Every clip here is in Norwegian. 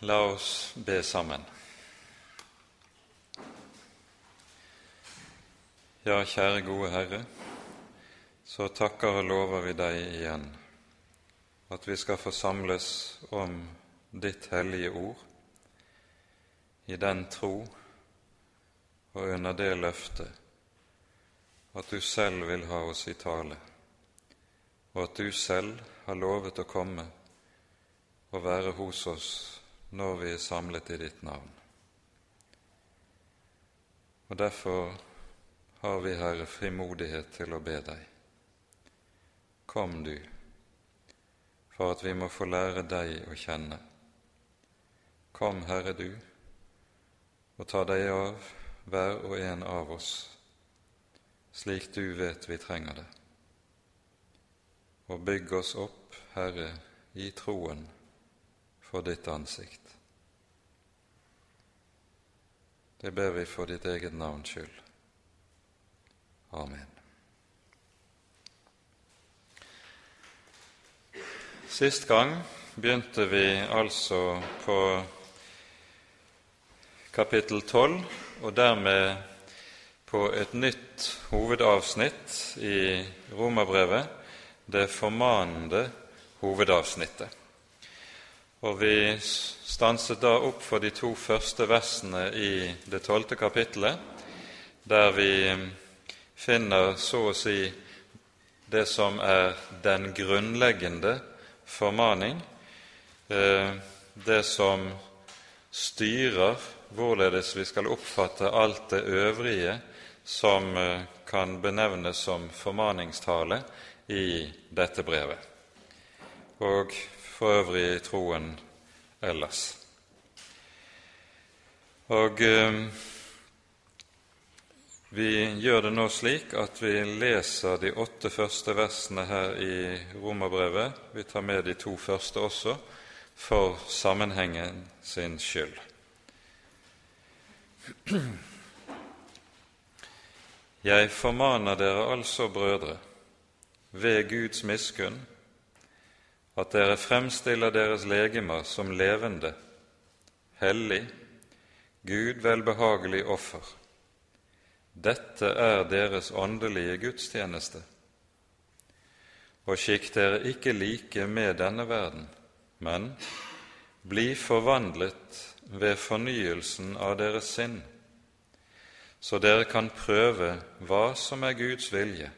La oss be sammen. Ja, kjære gode Herre, så takker og lover vi deg igjen at vi skal forsamles om ditt hellige ord i den tro og under det løftet at du selv vil ha oss i tale, og at du selv har lovet å komme og være hos oss når vi er samlet i ditt navn. Og Derfor har vi, Herre, frimodighet til å be deg. Kom du, for at vi må få lære deg å kjenne. Kom, Herre, du, og ta deg av hver og en av oss, slik du vet vi trenger det. Og bygg oss opp, Herre, i troen for ditt ansikt. Det ber vi for ditt eget navns skyld. Amen. Sist gang begynte vi altså på kapittel 12, og dermed på et nytt hovedavsnitt i Romerbrevet, det formanende hovedavsnittet. Og vi stanset da opp for de to første versene i det tolvte kapittelet, der vi finner så å si det som er den grunnleggende formaning, eh, det som styrer hvorledes vi skal oppfatte alt det øvrige som eh, kan benevnes som formaningstale i dette brevet. Og for øvrig i troen ellers. Og eh, vi gjør det nå slik at vi leser de åtte første versene her i Romerbrevet. Vi tar med de to første også, for sammenhengen sin skyld. Jeg formaner dere altså, brødre, ved Guds miskunn, at dere fremstiller deres legemer som levende, hellig, Gud velbehagelig offer. Dette er deres åndelige gudstjeneste. Og skikk dere ikke like med denne verden, men bli forvandlet ved fornyelsen av deres sinn, så dere kan prøve hva som er Guds vilje,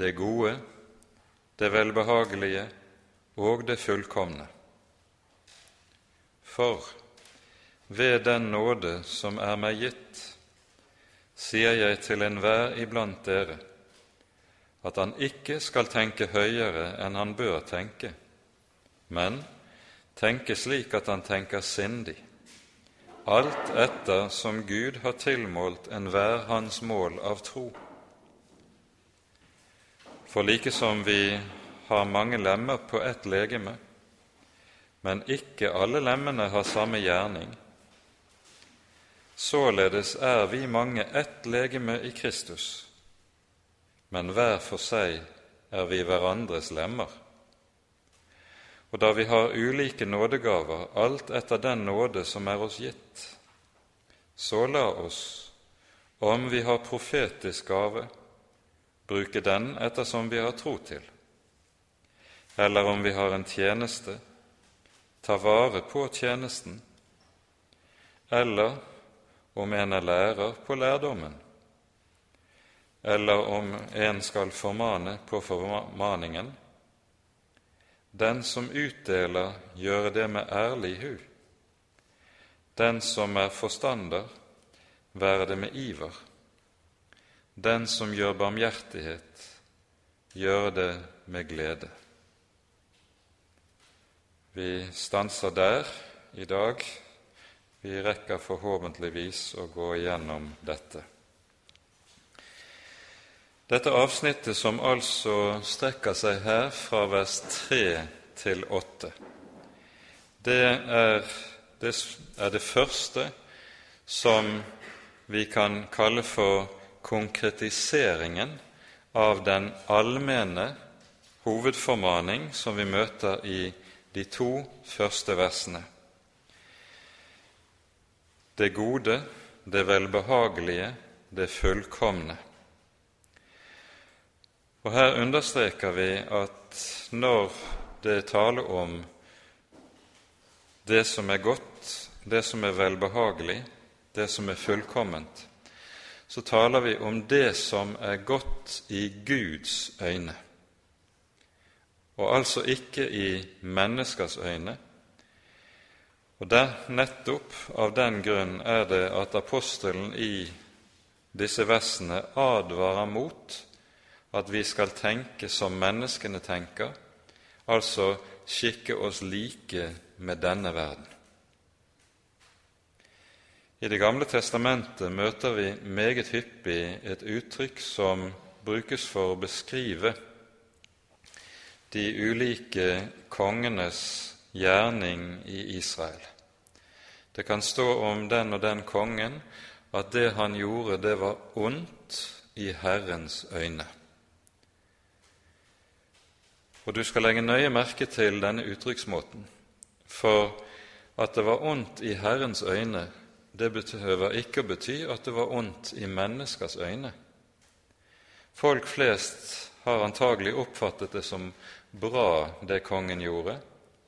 det gode, det velbehagelige og det fullkomne. For ved den nåde som er meg gitt, sier jeg til enhver iblant dere, at han ikke skal tenke høyere enn han bør tenke, men tenke slik at han tenker sindig, alt etter som Gud har tilmålt enhver hans mål av tro. For like som vi har mange lemmer på ett legeme, men ikke alle lemmene har samme gjerning. Således er vi mange ett legeme i Kristus, men hver for seg er vi hverandres lemmer. Og da vi har ulike nådegaver, alt etter den nåde som er oss gitt, så la oss, om vi har profetisk gave, bruke den ettersom vi har tro til eller om vi har en tjeneste, ta vare på tjenesten, eller om en er lærer på lærdommen, eller om en skal formane på formaningen. Den som utdeler, gjøre det med ærlig hu. Den som er forstander, være det med iver. Den som gjør barmhjertighet, gjøre det med glede. Vi stanser der i dag. Vi rekker forhåpentligvis å gå igjennom dette. Dette avsnittet, som altså strekker seg her fra vers 3 til 8, det er det, er det første som vi kan kalle for konkretiseringen av den allmenne hovedformaning som vi møter i de to første versene. det gode, det velbehagelige, det fullkomne. Og Her understreker vi at når det er tale om det som er godt, det som er velbehagelig, det som er fullkomment, så taler vi om det som er godt i Guds øyne, og altså ikke i menneskers øyne. Og der, Nettopp av den grunn er det at apostelen i disse versene advarer mot at vi skal tenke som menneskene tenker, altså skikke oss like med denne verden. I Det gamle testamentet møter vi meget hyppig et uttrykk som brukes for å beskrive de ulike kongenes gjerning i Israel. Det kan stå om den og den kongen at det han gjorde, det var ondt i Herrens øyne. Og du skal legge nøye merke til denne uttrykksmåten, for at det var ondt i Herrens øyne, det behøver ikke å bety at det var ondt i menneskers øyne. Folk flest har antagelig oppfattet det som bra, det kongen gjorde,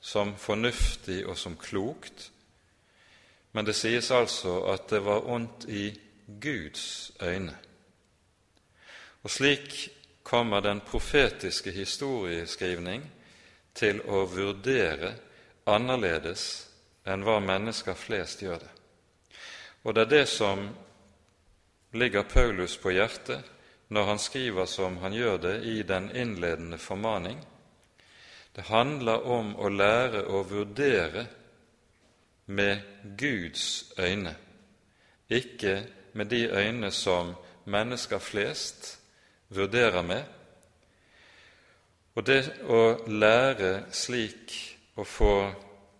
som fornuftig og som klokt, men det sies altså at det var ondt i Guds øyne. Og slik kommer den profetiske historieskrivning til å vurdere annerledes enn hva mennesker flest gjør det. Og det er det som ligger Paulus på hjertet når han skriver som han gjør det i den innledende formaning. Det handler om å lære å vurdere med Guds øyne, ikke med de øyne som mennesker flest vurderer med. Og det å lære slik å få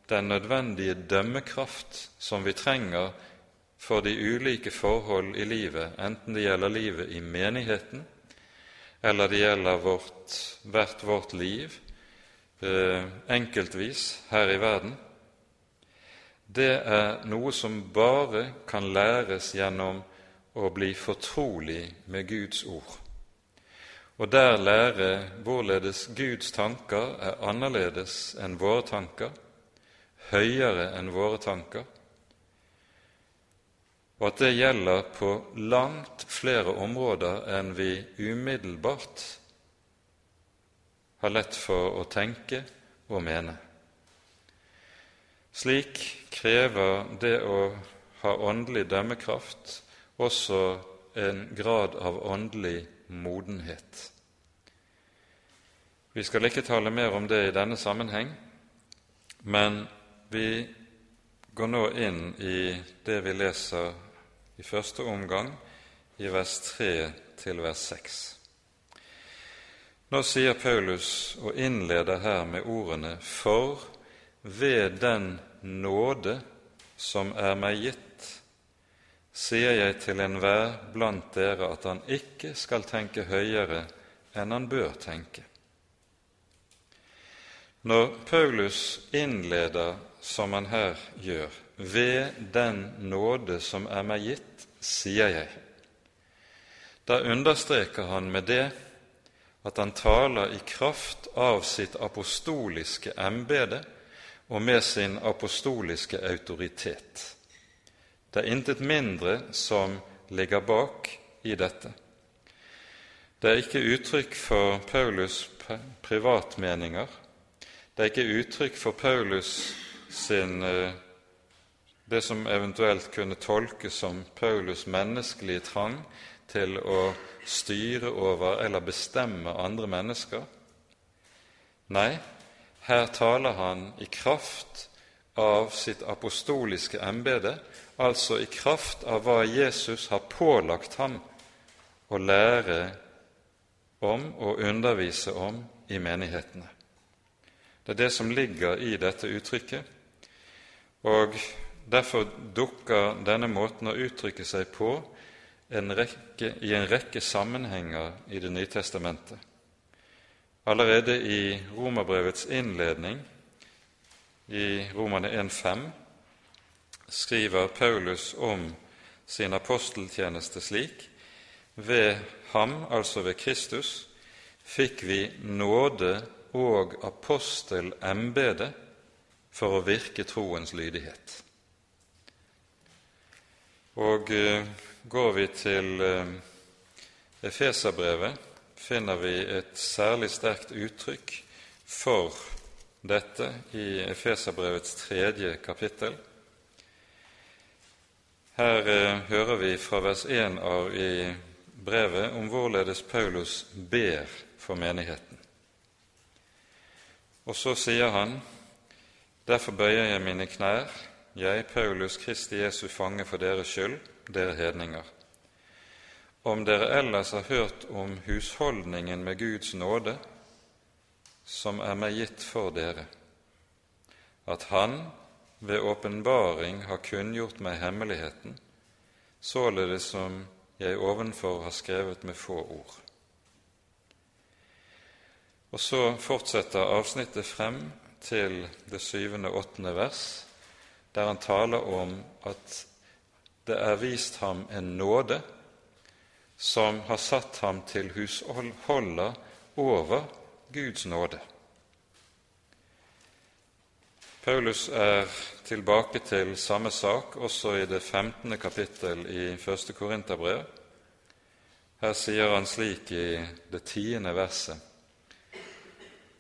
den nødvendige dømmekraft som vi trenger for de ulike forhold i livet, enten det gjelder livet i menigheten, eller det gjelder vårt, hvert vårt liv eh, enkeltvis her i verden, det er noe som bare kan læres gjennom å bli fortrolig med Guds ord. Og der lære hvorledes Guds tanker er annerledes enn våre tanker, høyere enn våre tanker, og at det gjelder på langt flere områder enn vi umiddelbart har lett for å tenke og mene. Slik krever det å ha åndelig dømmekraft også en grad av åndelig modenhet. Vi skal ikke tale mer om det i denne sammenheng, men vi går nå inn i det vi leser i første omgang i vers 3 til vers 6. Nå sier Paulus og innleder her med ordene For ved den nåde som er meg gitt, sier jeg til enhver blant dere at han ikke skal tenke høyere enn han bør tenke. Når Paulus innleder som han her gjør, ved den nåde som er meg gitt, sier jeg. Da understreker han med det at han taler i kraft av sitt apostoliske embete og med sin apostoliske autoritet. Det er intet mindre som ligger bak i dette. Det er ikke uttrykk for Paulus' privatmeninger. Det er ikke uttrykk for Paulus sin eh, det som eventuelt kunne tolkes som Paulus' menneskelige trang til å styre over eller bestemme andre mennesker. Nei, her taler han i kraft av sitt apostoliske embete, altså i kraft av hva Jesus har pålagt ham å lære om og undervise om i menighetene. Det er det som ligger i dette uttrykket, og Derfor dukker denne måten å uttrykke seg på en rekke, i en rekke sammenhenger i Det nye testamentet. Allerede i Romerbrevets innledning, i Romerne 1,5, skriver Paulus om sin aposteltjeneste slik ved ham, altså ved Kristus, fikk vi nåde og apostelembete for å virke troens lydighet. Og uh, går vi til uh, Efeserbrevet, finner vi et særlig sterkt uttrykk for dette i Efeserbrevets tredje kapittel. Her uh, hører vi fra vers 1 av i brevet om hvorledes Paulus ber for menigheten. Og så sier han, derfor bøyer jeg mine knær, jeg, Paulus Kristi Jesu fange for deres skyld, dere hedninger. Om dere ellers har hørt om husholdningen med Guds nåde, som er meg gitt for dere, at Han ved åpenbaring har kunngjort meg hemmeligheten, således som jeg ovenfor har skrevet med få ord. Og så fortsetter avsnittet frem til det syvende og åttende vers, der han taler om at det er vist ham en nåde som har satt ham til husholder over Guds nåde. Paulus er tilbake til samme sak også i det 15. kapittel i 1. Korinterbrev. Her sier han slik i det tiende verset,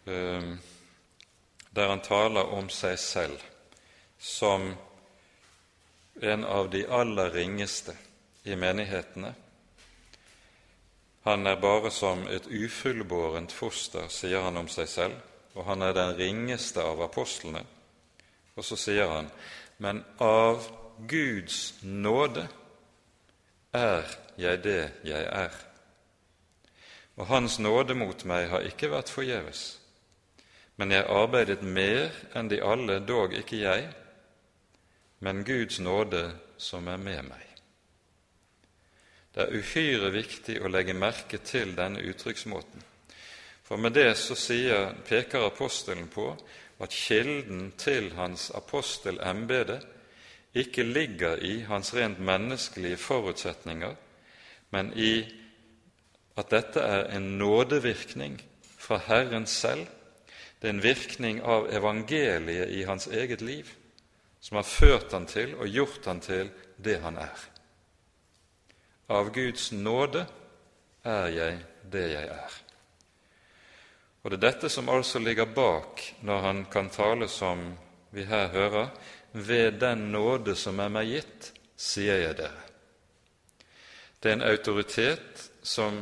ehm, der han taler om seg selv som en av de aller ringeste i menighetene. Han er bare som et ufullbårent foster, sier han om seg selv, og han er den ringeste av apostlene. Og så sier han, men av Guds nåde er jeg det jeg er. Og Hans nåde mot meg har ikke vært forgjeves, men jeg arbeidet mer enn de alle, dog ikke jeg, men Guds nåde som er med meg. Det er uhyre viktig å legge merke til denne uttrykksmåten, for med det så sier, peker apostelen på at kilden til hans apostelembete ikke ligger i hans rent menneskelige forutsetninger, men i at dette er en nådevirkning fra Herren selv. Det er en virkning av evangeliet i hans eget liv som har ført han til og gjort han til det han er. Av Guds nåde er jeg det jeg er. Og det er dette som altså ligger bak når han kan tale som vi her hører, ved den nåde som er meg gitt, sier jeg dere. Det er en autoritet som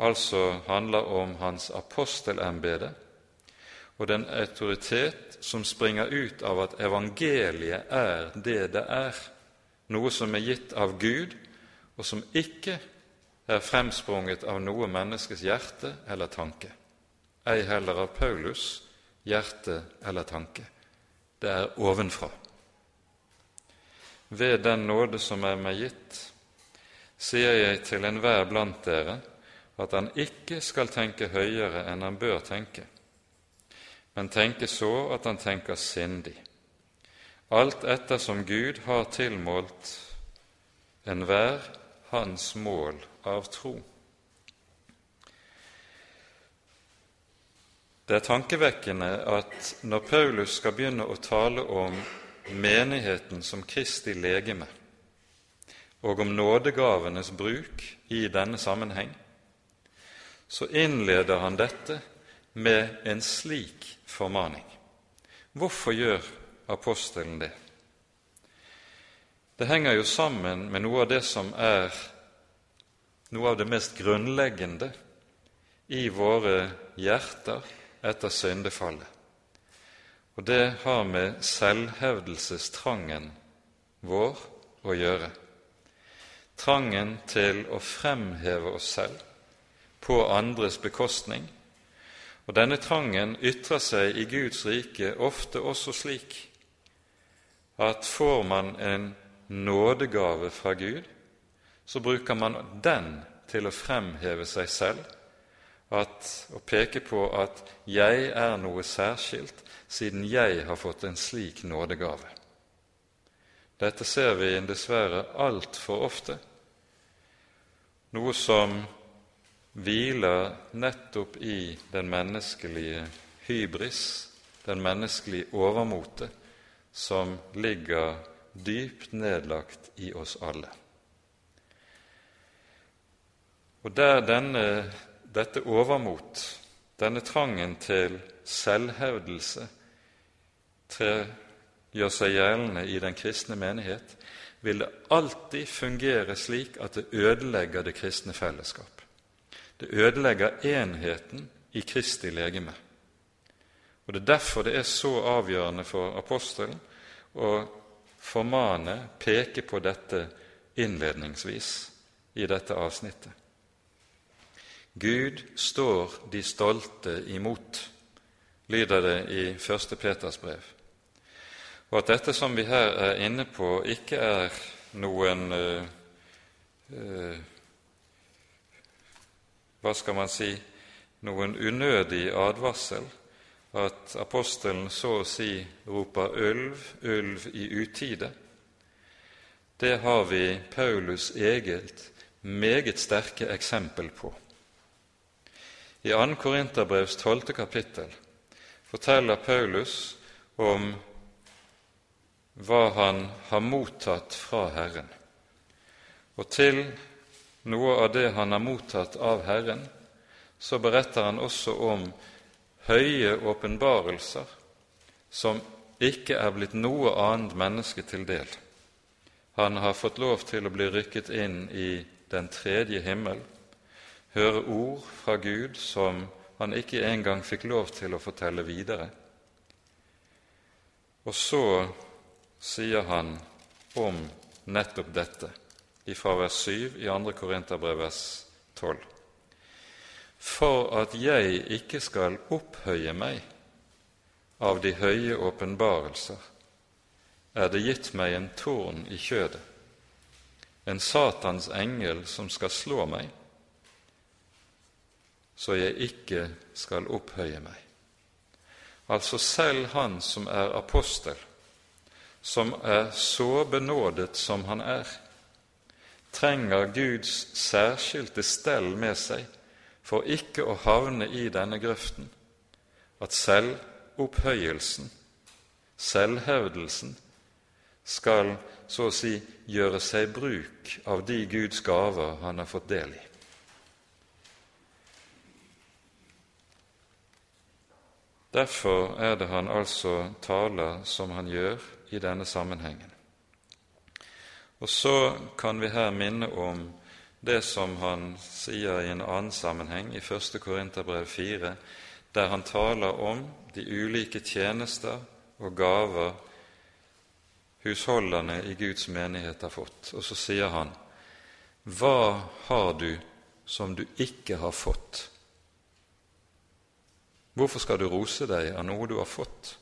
altså handler om hans apostelembete, og er autoritet som springer ut av at evangeliet er det det er, noe som er gitt av Gud, og som ikke er fremsprunget av noe menneskes hjerte eller tanke ei heller av Paulus hjerte eller tanke. Det er ovenfra. Ved den nåde som er meg gitt, sier jeg til enhver blant dere at han ikke skal tenke høyere enn han bør tenke, men tenker så at han tenker sindig, alt ettersom Gud har tilmålt enhver hans mål av tro. Det er tankevekkende at når Paulus skal begynne å tale om menigheten som Kristi legeme, og om nådegavenes bruk i denne sammenheng, så innleder han dette med en slik formaning. Hvorfor gjør apostelen det? Det henger jo sammen med noe av det som er noe av det mest grunnleggende i våre hjerter etter syndefallet. Og det har med selvhevdelsestrangen vår å gjøre. Trangen til å fremheve oss selv på andres bekostning. Og denne trangen ytrer seg i Guds rike ofte også slik at får man en nådegave fra Gud, så bruker man den til å fremheve seg selv at, og peke på at 'jeg er noe særskilt siden jeg har fått en slik nådegave'. Dette ser vi dessverre altfor ofte, noe som hviler nettopp i den menneskelige hybris, den menneskelige overmote, som ligger dypt nedlagt i oss alle. Og der denne, dette overmot, denne trangen til selvhevdelse, gjør seg gjeldende i den kristne menighet, vil det alltid fungere slik at det ødelegger det kristne fellesskap. Det ødelegger enheten i Kristi legeme. Og Det er derfor det er så avgjørende for apostelen å formane, peke på dette innledningsvis i dette avsnittet. Gud står de stolte imot, lyder det i 1. Peters brev. Og at dette som vi her er inne på, ikke er noen uh, uh, Hva skal man si noen unødig advarsel, at apostelen så å si roper 'ulv, ulv' i utide, det har vi Paulus eget meget sterke eksempel på. I 2. Korinterbrevs 12. kapittel forteller Paulus om hva han har mottatt fra Herren. Og til noe av det han har mottatt av Herren, så beretter han også om høye åpenbarelser som ikke er blitt noe annet menneske til del. Han har fått lov til å bli rykket inn i den tredje himmel, høre ord fra Gud som han ikke engang fikk lov til å fortelle videre. Og så sier han om nettopp dette fra vers 7 i 2. Korinterbrev vers 12 for at jeg ikke skal opphøye meg av de høye åpenbarelser, er det gitt meg en torn i kjødet, en Satans engel som skal slå meg, så jeg ikke skal opphøye meg. Altså selv han som er apostel, som er så benådet som han er, trenger Guds særskilte stell med seg for ikke å havne i denne grøften at selvopphøyelsen, selvhevdelsen, skal så å si gjøre seg bruk av de Guds gaver han har fått del i. Derfor er det han altså taler som han gjør i denne sammenhengen. Og så kan vi her minne om det som han sier i en annen sammenheng, i 1. Korinterbrev 4, der han taler om de ulike tjenester og gaver husholderne i Guds menighet har fått. Og så sier han, Hva har du som du ikke har fått? Hvorfor skal du rose deg av noe du har fått?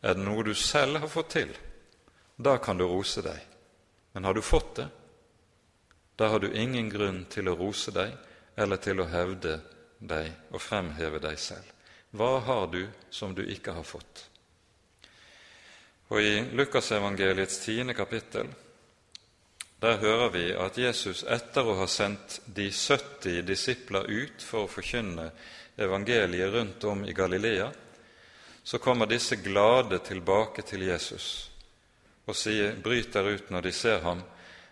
Er det noe du selv har fått til? Da kan du rose deg. Men har du fått det, da har du ingen grunn til å rose deg eller til å hevde deg og fremheve deg selv. Hva har du som du ikke har fått? Og I Lukasevangeliets tiende kapittel der hører vi at Jesus, etter å ha sendt de 70 disipler ut for å forkynne evangeliet rundt om i Galilea, så kommer disse glade tilbake til Jesus og sier, bryter ut når de ser ham,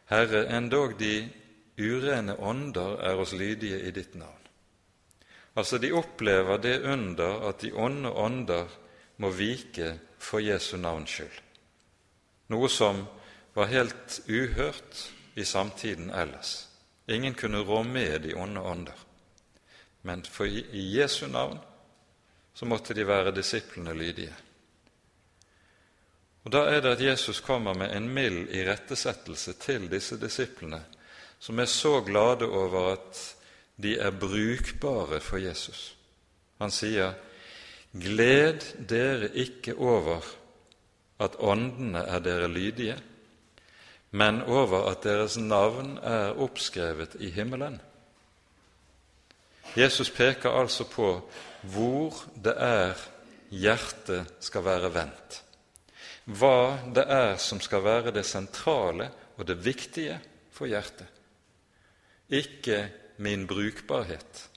Herre, endog de urene ånder er oss lydige i ditt navn. Altså, de opplever det under at de onde ånder må vike for Jesu navns skyld, noe som var helt uhørt i samtiden ellers. Ingen kunne rå med de onde ånder. Men for i Jesu navn så måtte de være disiplene lydige. Og Da er det at Jesus kommer med en mild irettesettelse til disse disiplene, som er så glade over at de er brukbare for Jesus. Han sier, 'Gled dere ikke over at åndene er dere lydige', men over at deres navn er oppskrevet i himmelen. Jesus peker altså på hvor det er hjertet skal være vendt. Hva det er som skal være det sentrale og det viktige for hjertet. Ikke min brukbarhet,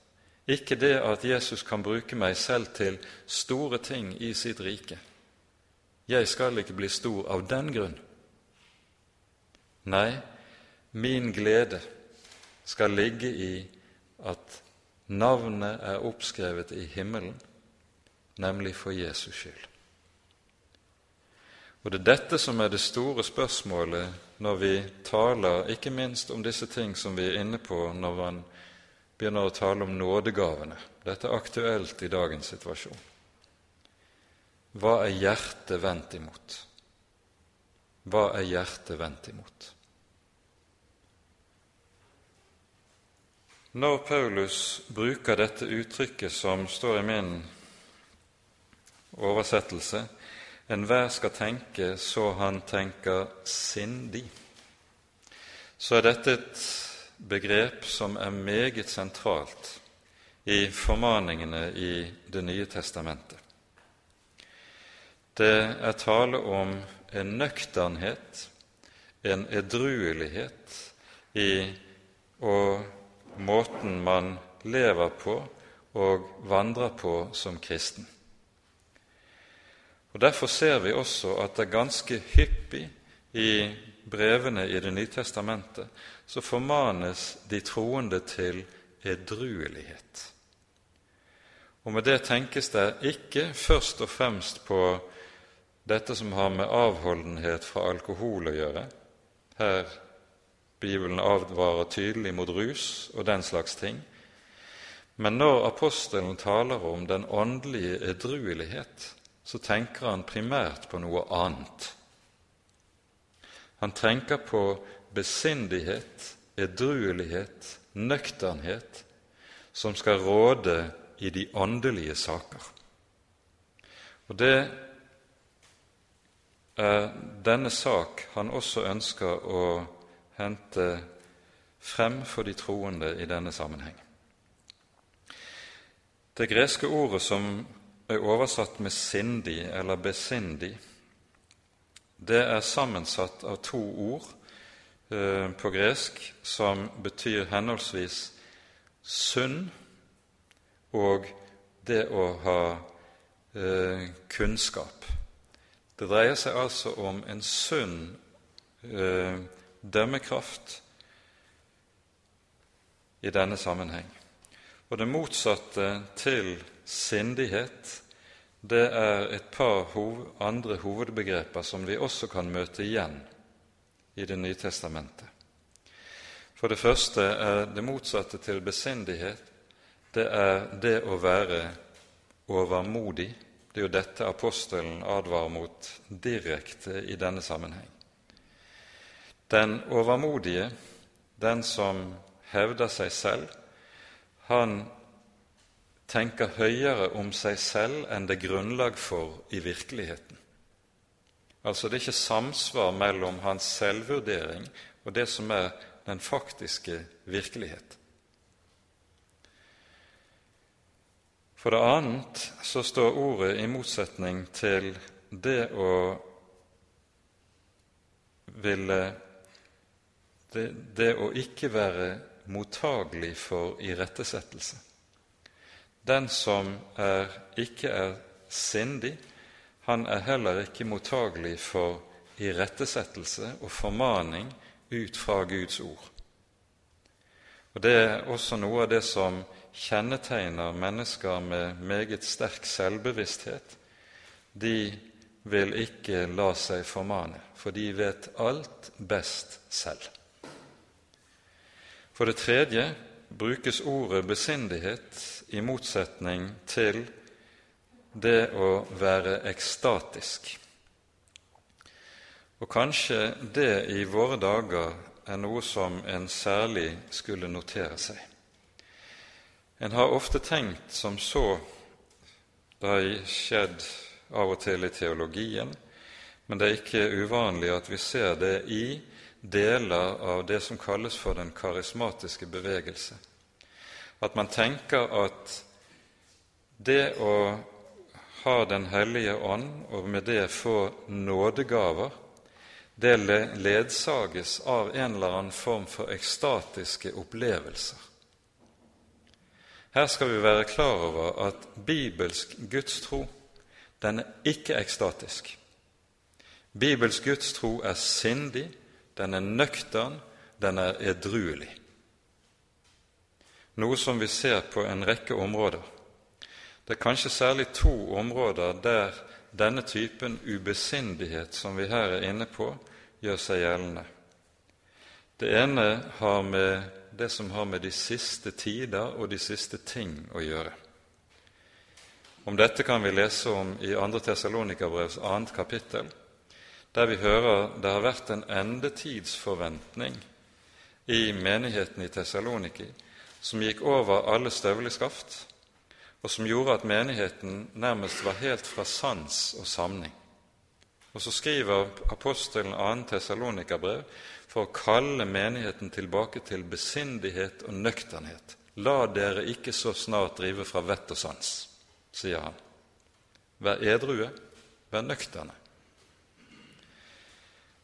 ikke det at Jesus kan bruke meg selv til store ting i sitt rike. Jeg skal ikke bli stor av den grunn. Nei, min glede skal ligge i at navnet er oppskrevet i himmelen, nemlig for Jesus skyld. Og Det er dette som er det store spørsmålet når vi taler ikke minst om disse ting som vi er inne på når man begynner å tale om nådegavene. Dette er aktuelt i dagens situasjon. Hva er hjertet vendt imot? Hva er hjertet vendt imot? Når Paulus bruker dette uttrykket som står i min oversettelse, enhver skal tenke så han tenker sindig, så er dette et begrep som er meget sentralt i formaningene i Det nye testamentet. Det er tale om en nøkternhet, en edruelighet i og måten man lever på og vandrer på som kristen. Og Derfor ser vi også at det er ganske hyppig i brevene i Det nye testamentet så formanes de troende til edruelighet. Og Med det tenkes det ikke først og fremst på dette som har med avholdenhet fra alkohol å gjøre. Her Bibelen advarer tydelig mot rus og den slags ting. Men når apostelen taler om den åndelige edruelighet, så tenker han primært på noe annet. Han tenker på besindighet, edruelighet, nøkternhet, som skal råde i de åndelige saker. Og det er denne sak han også ønsker å hente frem for de troende i denne sammenheng. Det greske ordet som er oversatt med sindig eller besindig, det er sammensatt av to ord eh, på gresk som betyr henholdsvis sunn og det å ha eh, kunnskap. Det dreier seg altså om en sunn eh, dømmekraft i denne sammenheng. Og det motsatte til sindighet, det er et par andre hovedbegreper som vi også kan møte igjen i Det nye testamentet. For det første er det motsatte til besindighet det er det å være overmodig. Det er jo dette apostelen advarer mot direkte i denne sammenheng. Den overmodige, den som hevder seg selv, han tenker høyere om seg selv enn det er grunnlag for i virkeligheten. Altså det er ikke samsvar mellom hans selvvurdering og det som er den faktiske virkelighet. For det annet så står ordet i motsetning til det å ville det, det å ikke være mottagelig for irettesettelse. Den som er, ikke er sindig, han er heller ikke mottagelig for irettesettelse og formaning ut fra Guds ord. Og Det er også noe av det som kjennetegner mennesker med meget sterk selvbevissthet. De vil ikke la seg formane, for de vet alt best selv. For det tredje brukes ordet besindighet i motsetning til det å være ekstatisk. Og kanskje det i våre dager er noe som en særlig skulle notere seg. En har ofte tenkt som så Det har skjedd av og til i teologien, men det er ikke uvanlig at vi ser det i deler av det som kalles for den karismatiske bevegelse at man tenker at det å ha Den hellige ånd, og med det få nådegaver, det ledsages av en eller annen form for ekstatiske opplevelser. Her skal vi være klar over at bibelsk gudstro den er ikke ekstatisk. Bibelsk gudstro er sindig, den er nøktern, den er edruelig. Noe som vi ser på en rekke områder. Det er kanskje særlig to områder der denne typen ubesindighet som vi her er inne på, gjør seg gjeldende. Det ene har med det som har med de siste tider og de siste ting å gjøre. Om dette kan vi lese om i 2. Tessalonikabrevs 2. kapittel, der vi hører det har vært en endetidsforventning i menigheten i Tessaloniki som gikk over alle støvleskaft, og som gjorde at menigheten nærmest var helt fra sans og samning. Og så skriver apostelen 2. Tessalonikerbrev for å kalle menigheten tilbake til besindighet og nøkternhet. La dere ikke så snart drive fra vett og sans, sier han. Vær edrue, vær nøkterne.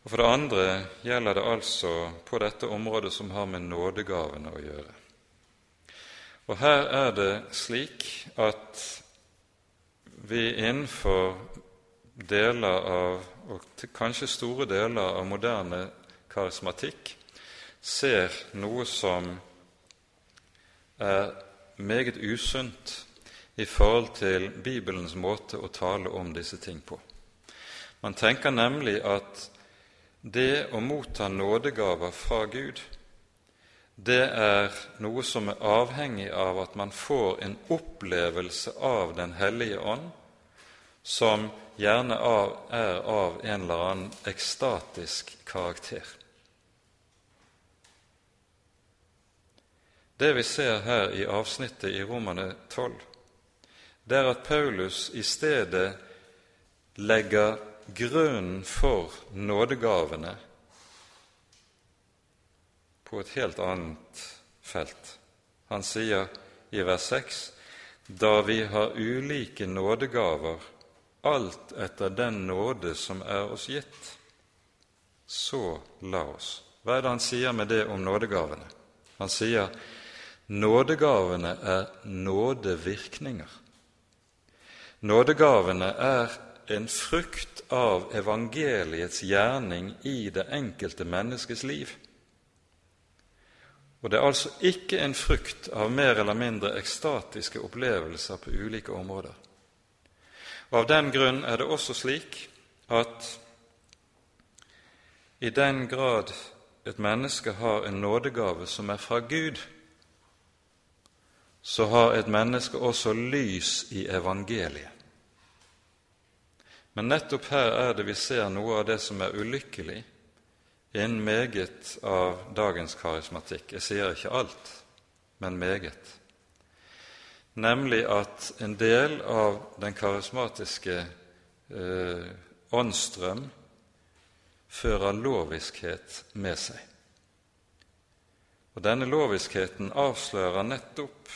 Og For det andre gjelder det altså på dette området som har med nådegavene å gjøre. Og her er det slik at vi innenfor deler av, og kanskje store deler av moderne karismatikk, ser noe som er meget usunt i forhold til Bibelens måte å tale om disse ting på. Man tenker nemlig at det å motta nådegaver fra Gud det er noe som er avhengig av at man får en opplevelse av Den hellige ånd, som gjerne er av en eller annen ekstatisk karakter. Det vi ser her i avsnittet i Romane 12, det er at Paulus i stedet legger grunnen for nådegavene på et helt annet felt. Han sier i vers 6.: Da vi har ulike nådegaver, alt etter den nåde som er oss gitt, så la oss. Hva er det han sier med det om nådegavene? Han sier nådegavene er nådevirkninger. Nådegavene er en frukt av evangeliets gjerning i det enkelte menneskes liv. Og det er altså ikke en frukt av mer eller mindre ekstatiske opplevelser på ulike områder. Og Av den grunn er det også slik at i den grad et menneske har en nådegave som er fra Gud, så har et menneske også lys i evangeliet. Men nettopp her er det vi ser noe av det som er ulykkelig en meget av dagens karismatikk. Jeg sier ikke alt, men meget. Nemlig at en del av den karismatiske eh, åndsstrøm fører loviskhet med seg. Og Denne loviskheten avslører nettopp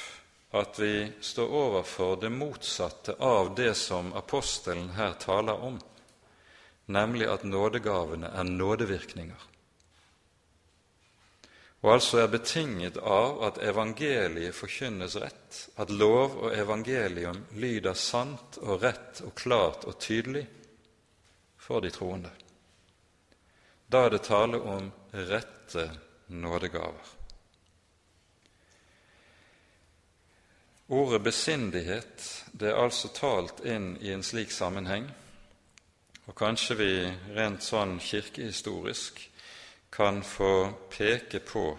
at vi står overfor det motsatte av det som apostelen her taler om, nemlig at nådegavene er nådevirkninger og altså er betinget av at evangeliet forkynnes rett, at lov og evangelium lyder sant og rett og klart og tydelig for de troende. Da er det tale om rette nådegaver. Ordet besindighet det er altså talt inn i en slik sammenheng, og kanskje vi rent sånn kirkehistorisk kan få peke på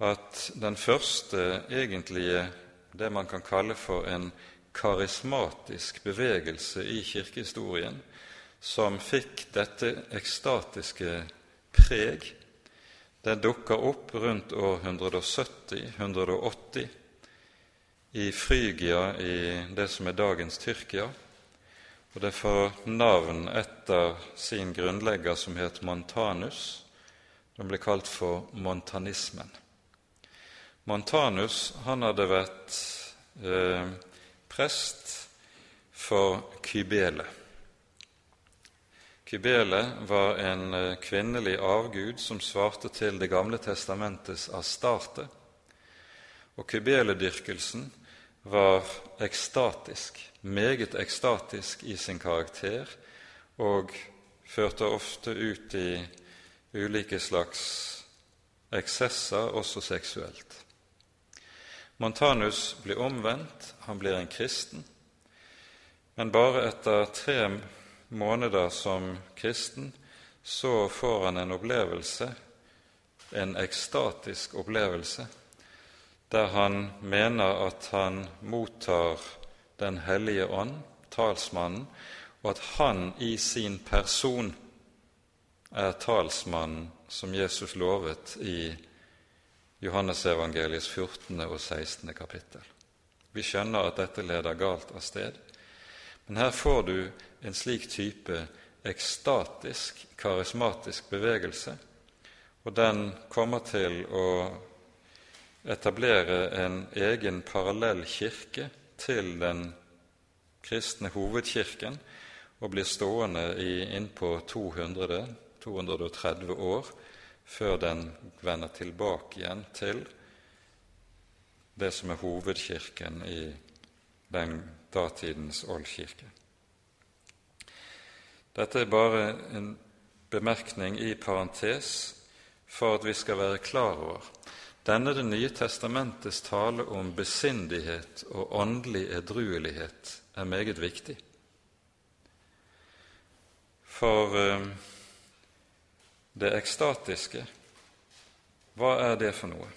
at den første egentlige, det man kan kalle for en karismatisk bevegelse i kirkehistorien, som fikk dette ekstatiske preg, den dukker opp rundt år 170-180 i Frygia, i det som er dagens Tyrkia, og det får navn etter sin grunnlegger, som het Montanus. Den ble kalt for montanismen. Montanus han hadde vært eh, prest for Kybele. Kybele var en eh, kvinnelig avgud som svarte til Det gamle testamentets Astarte. Og kybeledyrkelsen var ekstatisk, meget ekstatisk i sin karakter, og førte ofte ut i ulike slags eksesser, også seksuelt. Montanus blir omvendt, han blir en kristen, men bare etter tre måneder som kristen så får han en opplevelse, en ekstatisk opplevelse, der han mener at han mottar Den hellige ånd, talsmannen, og at han i sin person er talsmannen som Jesus lovet i Johannesevangeliets 14. og 16. kapittel. Vi skjønner at dette leder galt av sted, men her får du en slik type ekstatisk, karismatisk bevegelse, og den kommer til å etablere en egen parallell kirke til den kristne hovedkirken og blir stående i innpå 200 230 år før den vender tilbake igjen til det som er hovedkirken i den datidens oldkirke. Dette er bare en bemerkning i parentes for at vi skal være klar over denne Det nye testamentets tale om besindighet og åndelig edruelighet er meget viktig. For eh, det ekstatiske, hva er det for noe?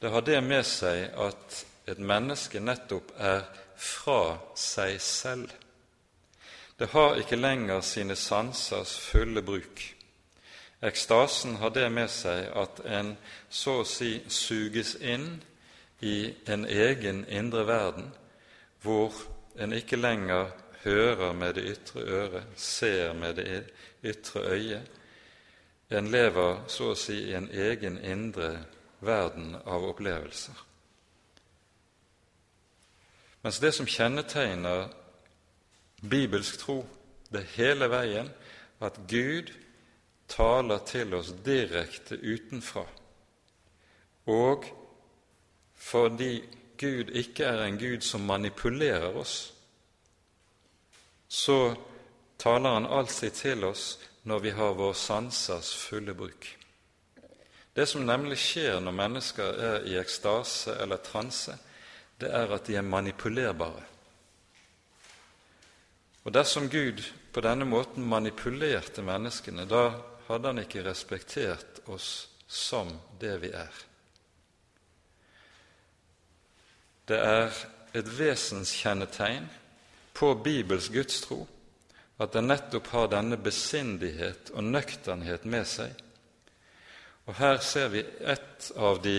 Det har det med seg at et menneske nettopp er fra seg selv. Det har ikke lenger sine sansers fulle bruk. Ekstasen har det med seg at en så å si suges inn i en egen indre verden, hvor en ikke lenger hører med det ytre øret, ser med det ytre øyet, en lever så å si i en egen indre verden av opplevelser. Mens det som kjennetegner bibelsk tro, det hele veien at Gud taler til oss direkte utenfra. Og fordi Gud ikke er en Gud som manipulerer oss, så taler Han alltid til oss når vi har vår sansers fulle bruk. Det som nemlig skjer når mennesker er i ekstase eller transe, det er at de er manipulerbare. Og dersom Gud på denne måten manipulerte menneskene, da hadde han ikke respektert oss som det vi er. Det er et vesenskjennetegn på Bibels gudstro at den nettopp har denne besindighet og nøkternhet med seg. Og her ser vi et av de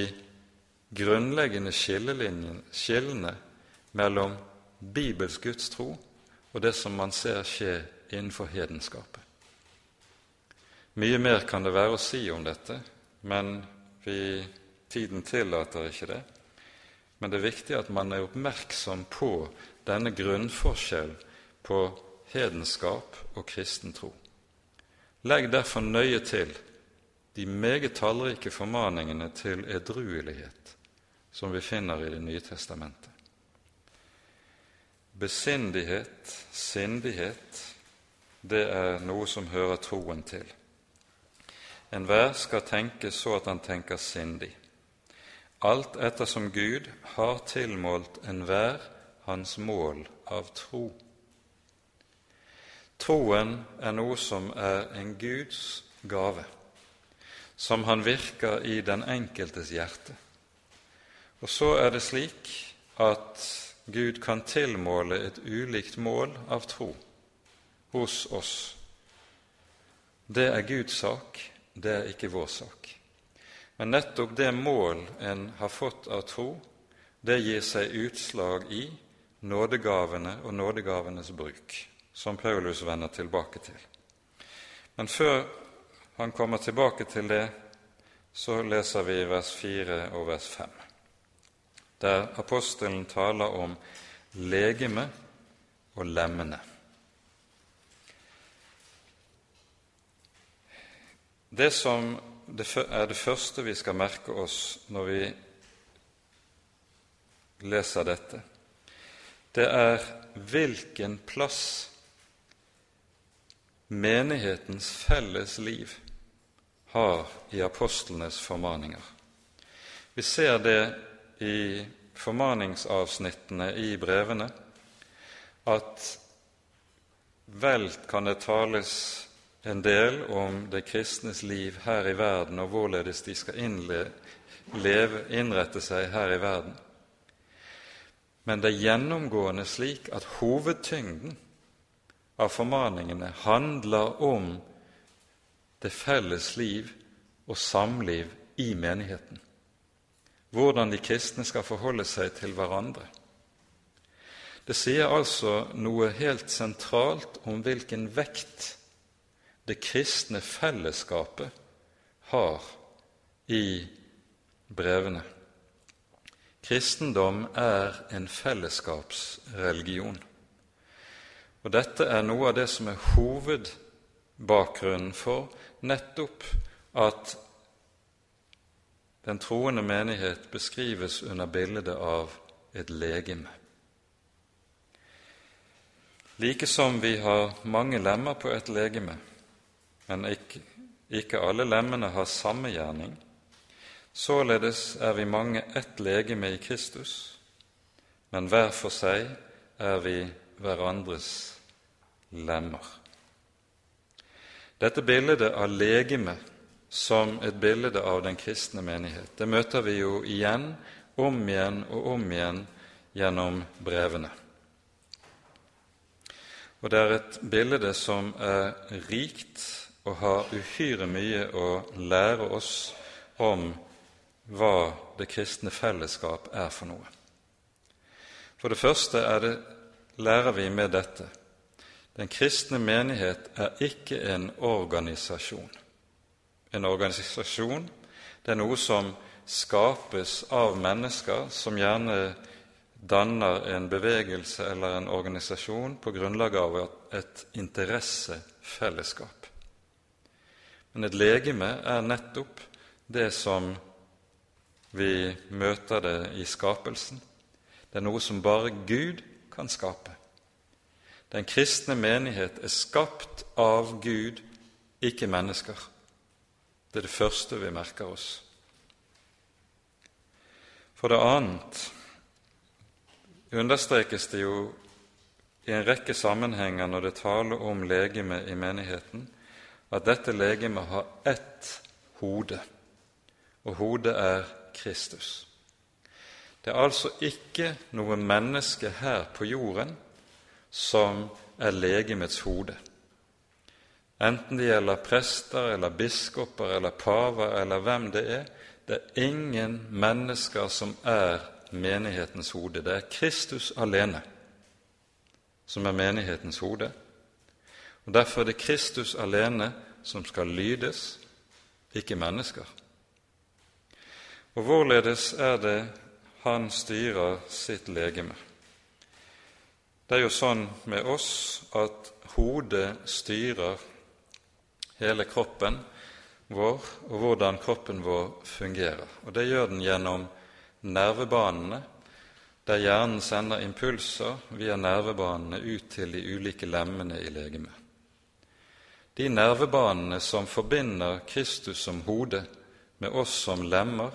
grunnleggende skillene mellom Bibels gudstro og det som man ser skje innenfor hedenskapet. Mye mer kan det være å si om dette, men vi, tiden tillater ikke det. Men det er viktig at man er oppmerksom på denne grunnforskjell på hedenskap og kristen tro. Legg derfor nøye til de meget tallrike formaningene til edruelighet som vi finner i Det nye testamentet. Besindighet, sindighet, det er noe som hører troen til. Enhver skal tenke så at han tenker sindig, alt ettersom Gud har tilmålt enhver hans mål av tro. Troen er noe som er en Guds gave, som han virker i den enkeltes hjerte. Og så er det slik at Gud kan tilmåle et ulikt mål av tro hos oss. Det er Guds sak, det er ikke vår sak. Men nettopp det mål en har fått av tro, det gir seg utslag i nådegavene og nådegavenes bruk som Paulus vender tilbake til. Men før han kommer tilbake til det, så leser vi vers 4 og vers 5, der apostelen taler om legeme og lemmene. Det som er det første vi skal merke oss når vi leser dette, det er hvilken plass menighetens felles liv har i apostlenes formaninger. Vi ser det i formaningsavsnittene i brevene at vel kan det tales en del om det kristnes liv her i verden og hvorledes de skal leve, innrette seg her i verden. Men det er gjennomgående slik at hovedtyngden av formaningene handler om det felles liv og samliv i menigheten. Hvordan de kristne skal forholde seg til hverandre. Det sier altså noe helt sentralt om hvilken vekt det kristne fellesskapet har i brevene. Kristendom er en fellesskapsreligion. Og Dette er noe av det som er hovedbakgrunnen for nettopp at den troende menighet beskrives under bildet av et legeme. Like som vi har mange lemmer på et legeme, men ikke, ikke alle lemmene har samme gjerning, Således er vi mange ett legeme i Kristus, men hver for seg er vi hverandres lemmer. Dette bildet av legeme som et bilde av den kristne menighet, det møter vi jo igjen, om igjen og om igjen gjennom brevene. Og det er et bilde som er rikt og har uhyre mye å lære oss om hva det kristne fellesskap er for noe. For det første det, lærer vi med dette den kristne menighet er ikke en organisasjon. En organisasjon det er noe som skapes av mennesker som gjerne danner en bevegelse eller en organisasjon på grunnlag av et interessefellesskap. Men et legeme er nettopp det som vi møter det i skapelsen. Det er noe som bare Gud kan skape. Den kristne menighet er skapt av Gud, ikke mennesker. Det er det første vi merker oss. For det annet understrekes det jo i en rekke sammenhenger når det taler om legeme i menigheten, at dette legemet har ett hode, og hodet er Kristus. Det er altså ikke noe menneske her på jorden som er legemets hode. Enten det gjelder prester eller biskoper eller paver eller hvem det er, det er ingen mennesker som er menighetens hode. Det er Kristus alene som er menighetens hode. Og Derfor er det Kristus alene som skal lydes, ikke mennesker. Og hvorledes er det han styrer sitt legeme? Det er jo sånn med oss at hodet styrer hele kroppen vår og hvordan kroppen vår fungerer. Og det gjør den gjennom nervebanene, der hjernen sender impulser via nervebanene ut til de ulike lemmene i legemet. De nervebanene som forbinder Kristus som hode med oss som lemmer,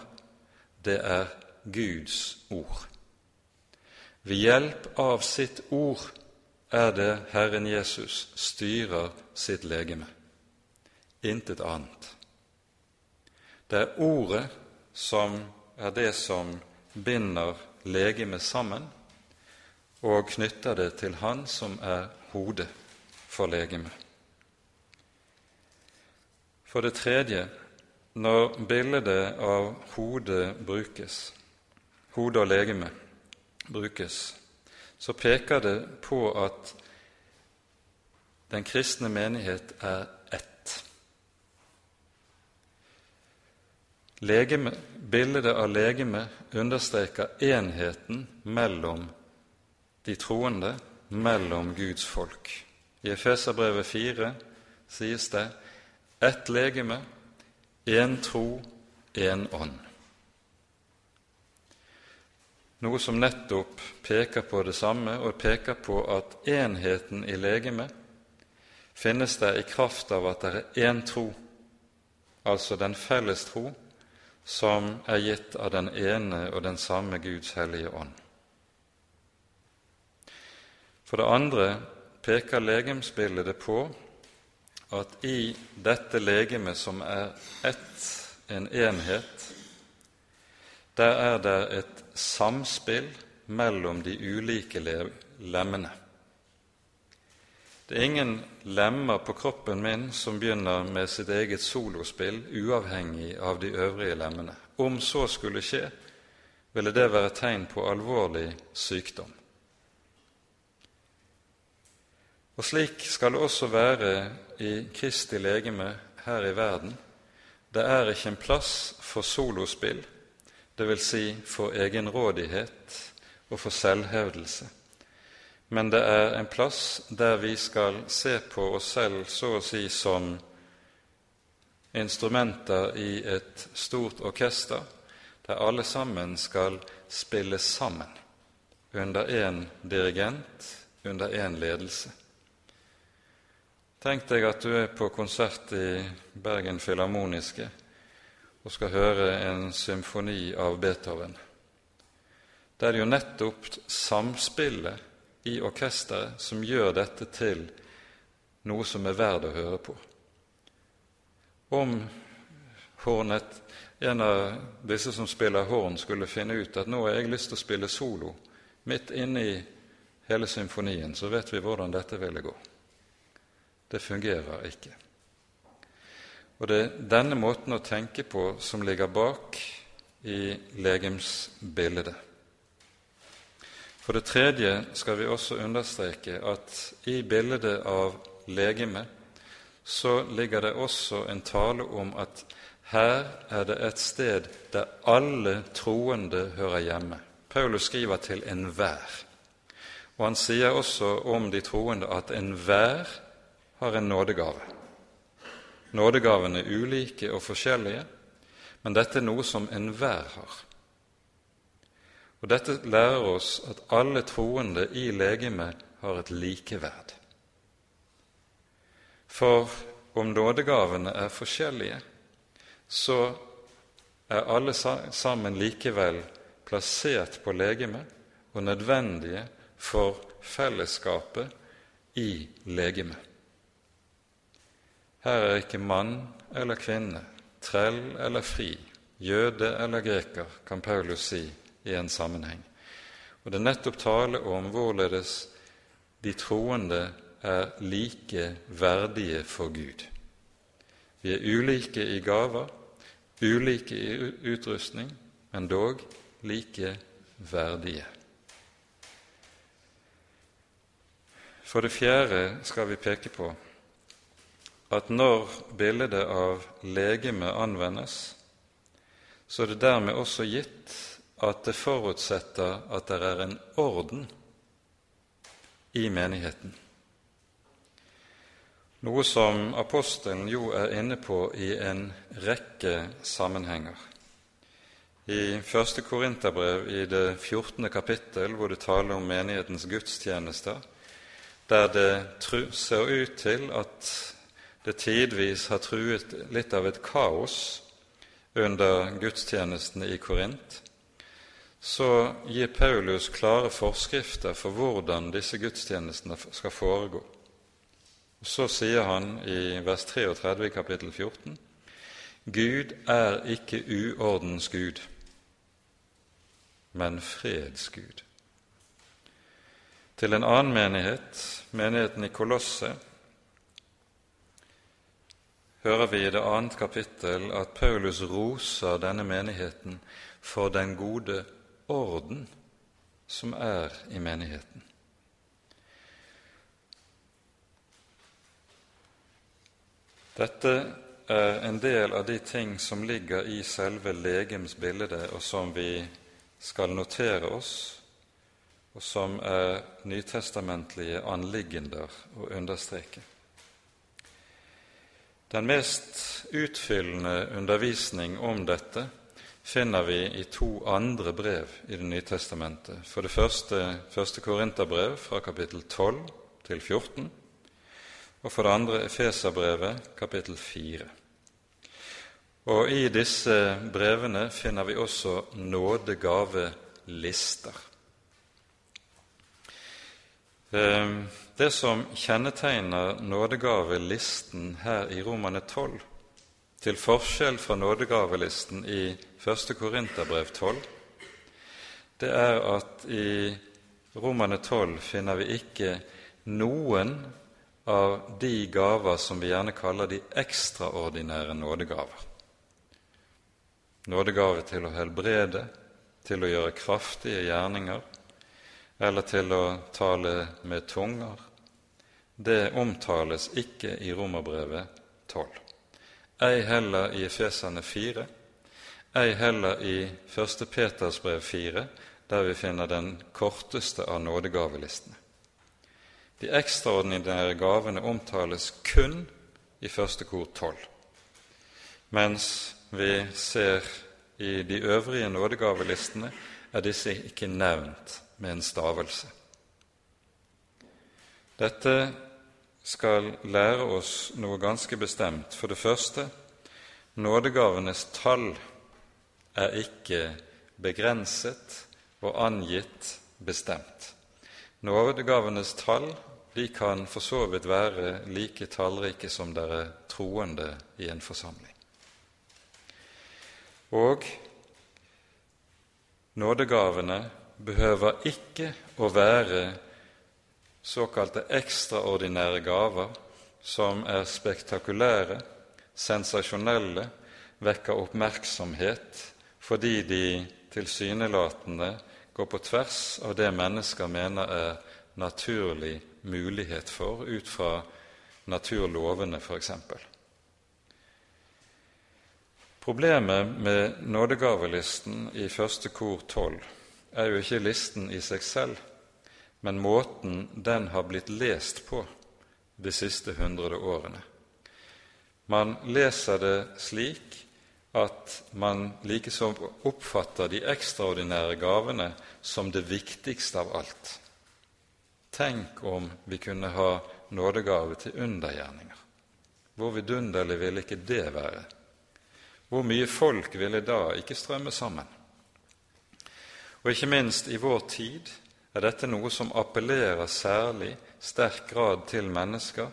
det er Guds ord. Ved hjelp av sitt ord er det Herren Jesus styrer sitt legeme. Intet annet. Det er Ordet som er det som binder legemet sammen og knytter det til Han som er hodet for legemet. For det tredje når bildet av hodet brukes, hode og legeme brukes, så peker det på at den kristne menighet er ett. Legeme, bildet av legeme understreker enheten mellom de troende mellom Guds folk. I Efeserbrevet 4 sies det ett legeme, én tro, én ånd. Noe som nettopp peker på det samme, og peker på at enheten i legemet finnes der i kraft av at det er én tro, altså den felles tro, som er gitt av den ene og den samme Guds hellige ånd. For det andre peker legemsbildet på at i dette legemet, som er ett, en enhet, der er det et samspill mellom de ulike lemmene. Det er ingen lemmer på kroppen min som begynner med sitt eget solospill, uavhengig av de øvrige lemmene. Om så skulle skje, ville det være tegn på alvorlig sykdom. Og slik skal det også være i Kristi legeme her i verden. Det er ikke en plass for solospill, dvs. Si for egenrådighet og for selvhevdelse. Men det er en plass der vi skal se på oss selv så å si som instrumenter i et stort orkester, der alle sammen skal spille sammen under én dirigent, under én ledelse. Tenk deg at du er på konsert i Bergen Filharmoniske og skal høre en symfoni av Beethoven. Det er jo nettopp samspillet i orkesteret som gjør dette til noe som er verdt å høre på. Om hornet, en av disse som spiller horn, skulle finne ut at nå har jeg lyst til å spille solo midt inne i hele symfonien, så vet vi hvordan dette ville gå. Det fungerer ikke. Og det er denne måten å tenke på som ligger bak i legemsbildet. For det tredje skal vi også understreke at i bildet av legemet så ligger det også en tale om at her er det et sted der alle troende hører hjemme. Paulus skriver til enhver. Og han sier også om de troende at enhver har en nådegave. Nådegavene er ulike og forskjellige, men dette er noe som enhver har. Og Dette lærer oss at alle troende i legemet har et likeverd. For om nådegavene er forskjellige, så er alle sammen likevel plassert på legemet og nødvendige for fellesskapet i legemet. Her er ikke mann eller kvinne, trell eller fri, jøde eller greker, kan Paulus si i en sammenheng. Og det er nettopp tale om hvorledes de troende er like verdige for Gud. Vi er ulike i gaver, ulike i utrustning, men dog like verdige. For det fjerde skal vi peke på at når bildet av legeme anvendes, så er det dermed også gitt at det forutsetter at det er en orden i menigheten. Noe som apostelen jo er inne på i en rekke sammenhenger. I første Korinterbrev, i det 14. kapittel, hvor det taler om menighetens gudstjenester, der det ser ut til at det tidvis har truet litt av et kaos under gudstjenestene i Korint, så gir Paulus klare forskrifter for hvordan disse gudstjenestene skal foregå. Så sier han i vers 33 i kapittel 14.: Gud er ikke uordens Gud, men freds Gud. Til en annen menighet, menigheten i Kolosset, hører vi i det annet kapittel at Paulus roser denne menigheten for den gode orden som er i menigheten. Dette er en del av de ting som ligger i selve legemsbildet, og som vi skal notere oss og som er nytestamentlige anliggender å understreke. Den mest utfyllende undervisning om dette finner vi i to andre brev i Det nye testamentet. For det første første Korinterbrev fra kapittel 12 til 14, og for det andre Efeserbrevet kapittel 4. Og i disse brevene finner vi også nådegavelister. Det som kjennetegner nådegavelisten her i Romane 12, til forskjell fra nådegavelisten i 1. Korinterbrev 12, det er at i Romane 12 finner vi ikke noen av de gaver som vi gjerne kaller de ekstraordinære nådegaver nådegave til å helbrede, til å gjøre kraftige gjerninger eller til å tale med tunger, det omtales ikke i Romerbrevet 12. Ei heller i Efesane 4, ei heller i 1. Peters brev 4, der vi finner den korteste av nådegavelistene. De ekstraordinære gavene omtales kun i første kor 12, mens vi ser i de øvrige nådegavelistene, er disse ikke nevnt med en stavelse. Dette skal lære oss noe ganske bestemt. For det første nådegavenes tall er ikke begrenset og angitt bestemt. Nådegavenes tall de kan for så vidt være like tallrike som det er troende i en forsamling. Og nådegavene behøver ikke å være såkalte ekstraordinære gaver som er spektakulære, sensasjonelle, vekker oppmerksomhet fordi de tilsynelatende går på tvers av det mennesker mener er naturlig mulighet for ut fra naturlovene, f.eks. Problemet med nådegavelisten i første kor 12 er jo ikke listen i seg selv, men måten den har blitt lest på de siste hundre årene. Man leser det slik at man likesom oppfatter de ekstraordinære gavene som det viktigste av alt. Tenk om vi kunne ha nådegave til undergjerninger. Hvor vidunderlig ville ikke det være? Hvor mye folk ville da ikke strømme sammen? Og ikke minst i vår tid er dette noe som appellerer særlig sterk grad til mennesker,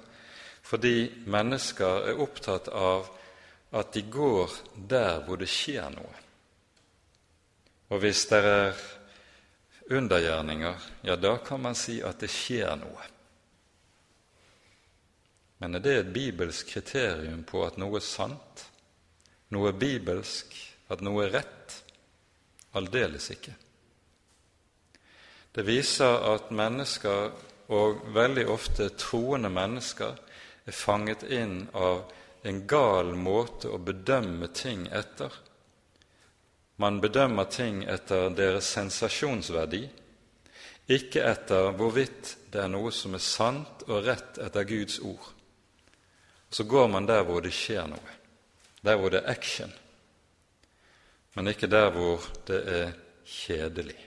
fordi mennesker er opptatt av at de går der hvor det skjer noe. Og hvis det er undergjerninger, ja, da kan man si at det skjer noe. Men er det et bibelsk kriterium på at noe er sant? noe er bibelsk, at noe er rett? Aldeles ikke. Det viser at mennesker, og veldig ofte troende mennesker, er fanget inn av en gal måte å bedømme ting etter. Man bedømmer ting etter deres sensasjonsverdi, ikke etter hvorvidt det er noe som er sant og rett etter Guds ord. Så går man der hvor det skjer noe der hvor det er action, men ikke der hvor det er kjedelig.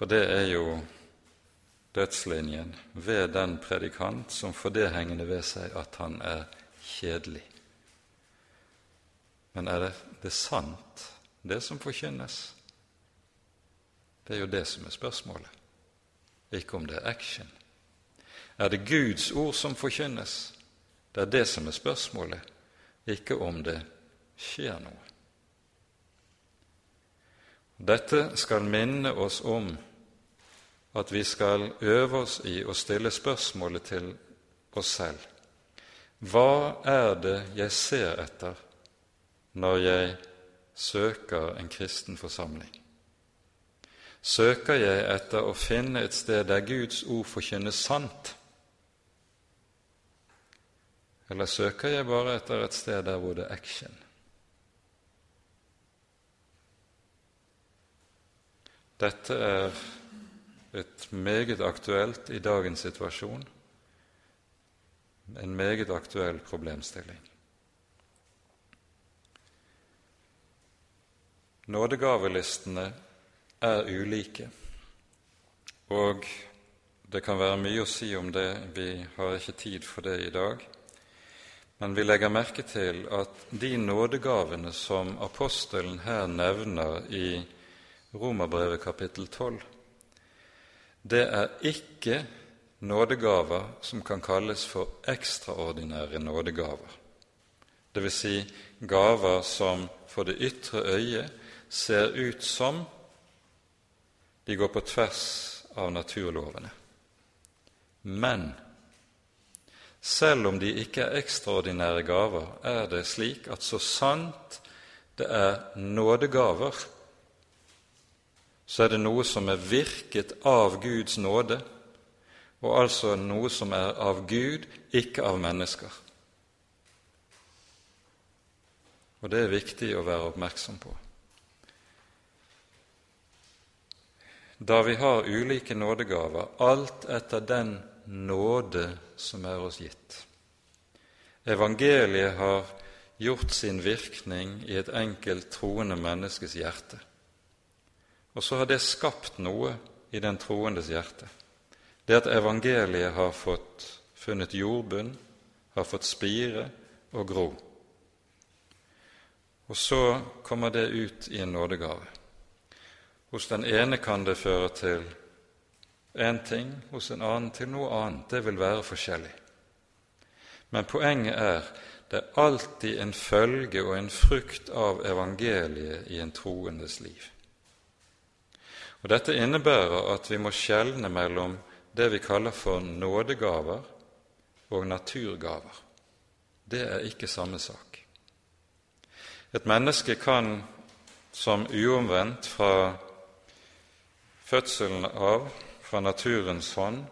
For det er jo dødslinjen ved den predikant som får det hengende ved seg at han er kjedelig. Men er det, det sant, det som forkynnes? Det er jo det som er spørsmålet, ikke om det er action. Er det Guds ord som forkynnes? Det er det som er spørsmålet, ikke om det skjer noe. Dette skal minne oss om at vi skal øve oss i å stille spørsmålet til oss selv. Hva er det jeg ser etter når jeg søker en kristen forsamling? Søker jeg etter å finne et sted der Guds ord forkynnes sant? Eller søker jeg bare etter et sted der hvor det er action? Dette er et meget aktuelt i dagens situasjon, en meget aktuell problemstilling. Nådegavelistene er ulike, og det kan være mye å si om det, vi har ikke tid for det i dag. Men vi legger merke til at de nådegavene som apostelen her nevner i Romerbrevet kapittel 12, det er ikke nådegaver som kan kalles for ekstraordinære nådegaver, dvs. Si gaver som for det ytre øyet ser ut som de går på tvers av naturlovene. Men selv om de ikke er ekstraordinære gaver, er det slik at så sant det er nådegaver, så er det noe som er virket av Guds nåde, og altså noe som er av Gud, ikke av mennesker. Og det er viktig å være oppmerksom på. Da vi har ulike nådegaver, alt etter den nåde som er oss gitt. Evangeliet har gjort sin virkning i et enkelt troende menneskes hjerte. Og så har det skapt noe i den troendes hjerte. Det at evangeliet har fått funnet jordbunn, har fått spire og gro. Og så kommer det ut i en nådegave. Hos den ene kan det føre til én ting, hos en annen til noe annet. Det vil være forskjellig. Men poenget er det er alltid en følge og en frukt av evangeliet i en troendes liv. Og Dette innebærer at vi må skjelne mellom det vi kaller for nådegaver og naturgaver. Det er ikke samme sak. Et menneske kan som uomvendt fra fødselen av, fra naturens hånd,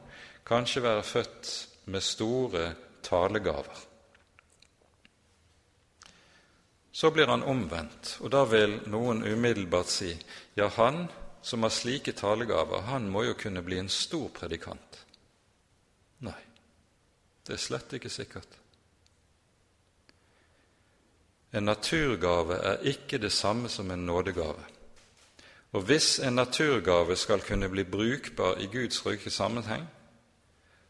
kanskje være født med store talegaver. Så blir han omvendt, og da vil noen umiddelbart si ja, han som har slike talegaver, han må jo kunne bli en stor predikant. Nei, det er slett ikke sikkert. En naturgave er ikke det samme som en nådegave. Og hvis en naturgave skal kunne bli brukbar i Guds rike sammenheng,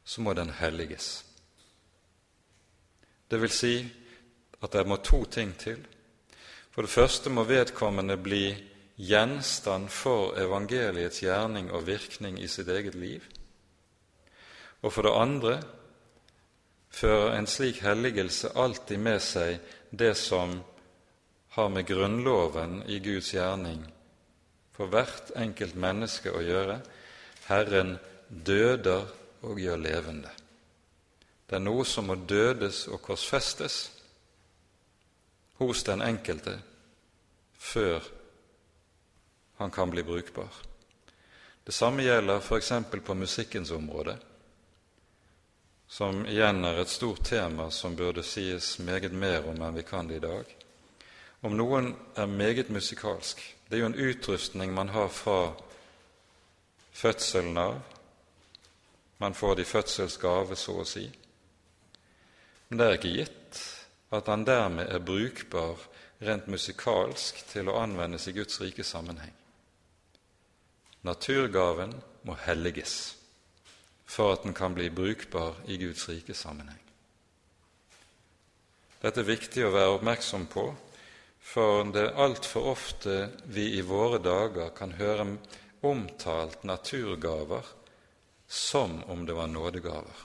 så må den helliges. Det vil si at det må to ting til. For det første må vedkommende bli gjenstand for evangeliets gjerning og virkning i sitt eget liv. Og for det andre fører en slik helligelse alltid med seg det som har med Grunnloven i Guds gjerning for hvert enkelt menneske å gjøre. Herren døder og gjør levende. Det er noe som må dødes og korsfestes hos den enkelte før han kan bli brukbar. Det samme gjelder f.eks. på musikkens område, som igjen er et stort tema som burde sies meget mer om enn vi kan det i dag. Om noen er meget musikalsk Det er jo en utrustning man har fra fødselen av. Man får det i fødselsgave, så å si. Men det er ikke gitt at han dermed er brukbar rent musikalsk til å anvendes i Guds rike sammenheng. Naturgaven må helliges for at den kan bli brukbar i Guds rike sammenheng. Dette er viktig å være oppmerksom på, for det er altfor ofte vi i våre dager kan høre omtalt naturgaver som om det var nådegaver.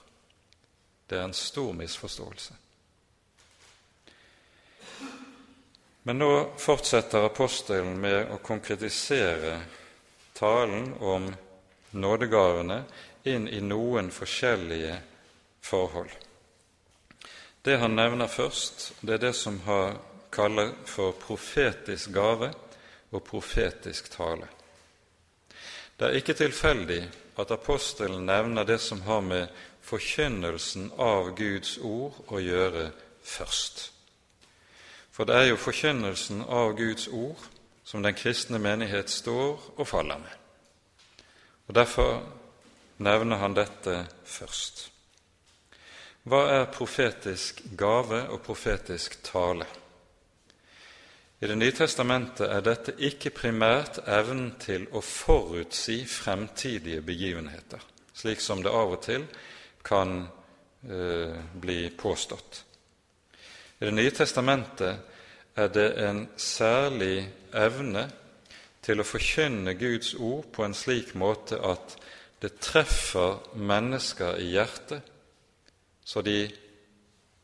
Det er en stor misforståelse. Men nå fortsetter apostelen med å konkretisere talen om nådegavene inn i noen forskjellige forhold. Det han nevner først, det er det som han kaller for profetisk gave og profetisk tale. Det er ikke tilfeldig at apostelen nevner det som har med forkynnelsen av Guds ord å gjøre først. For det er jo forkynnelsen av Guds ord som den kristne menighet står og faller med. Og Derfor nevner han dette først. Hva er profetisk gave og profetisk tale? I Det nye testamentet er dette ikke primært evnen til å forutsi fremtidige begivenheter, slik som det av og til kan eh, bli påstått. I Det nye testamentet er det en særlig evne til å forkynne Guds ord på en slik måte at det treffer mennesker i hjertet, så de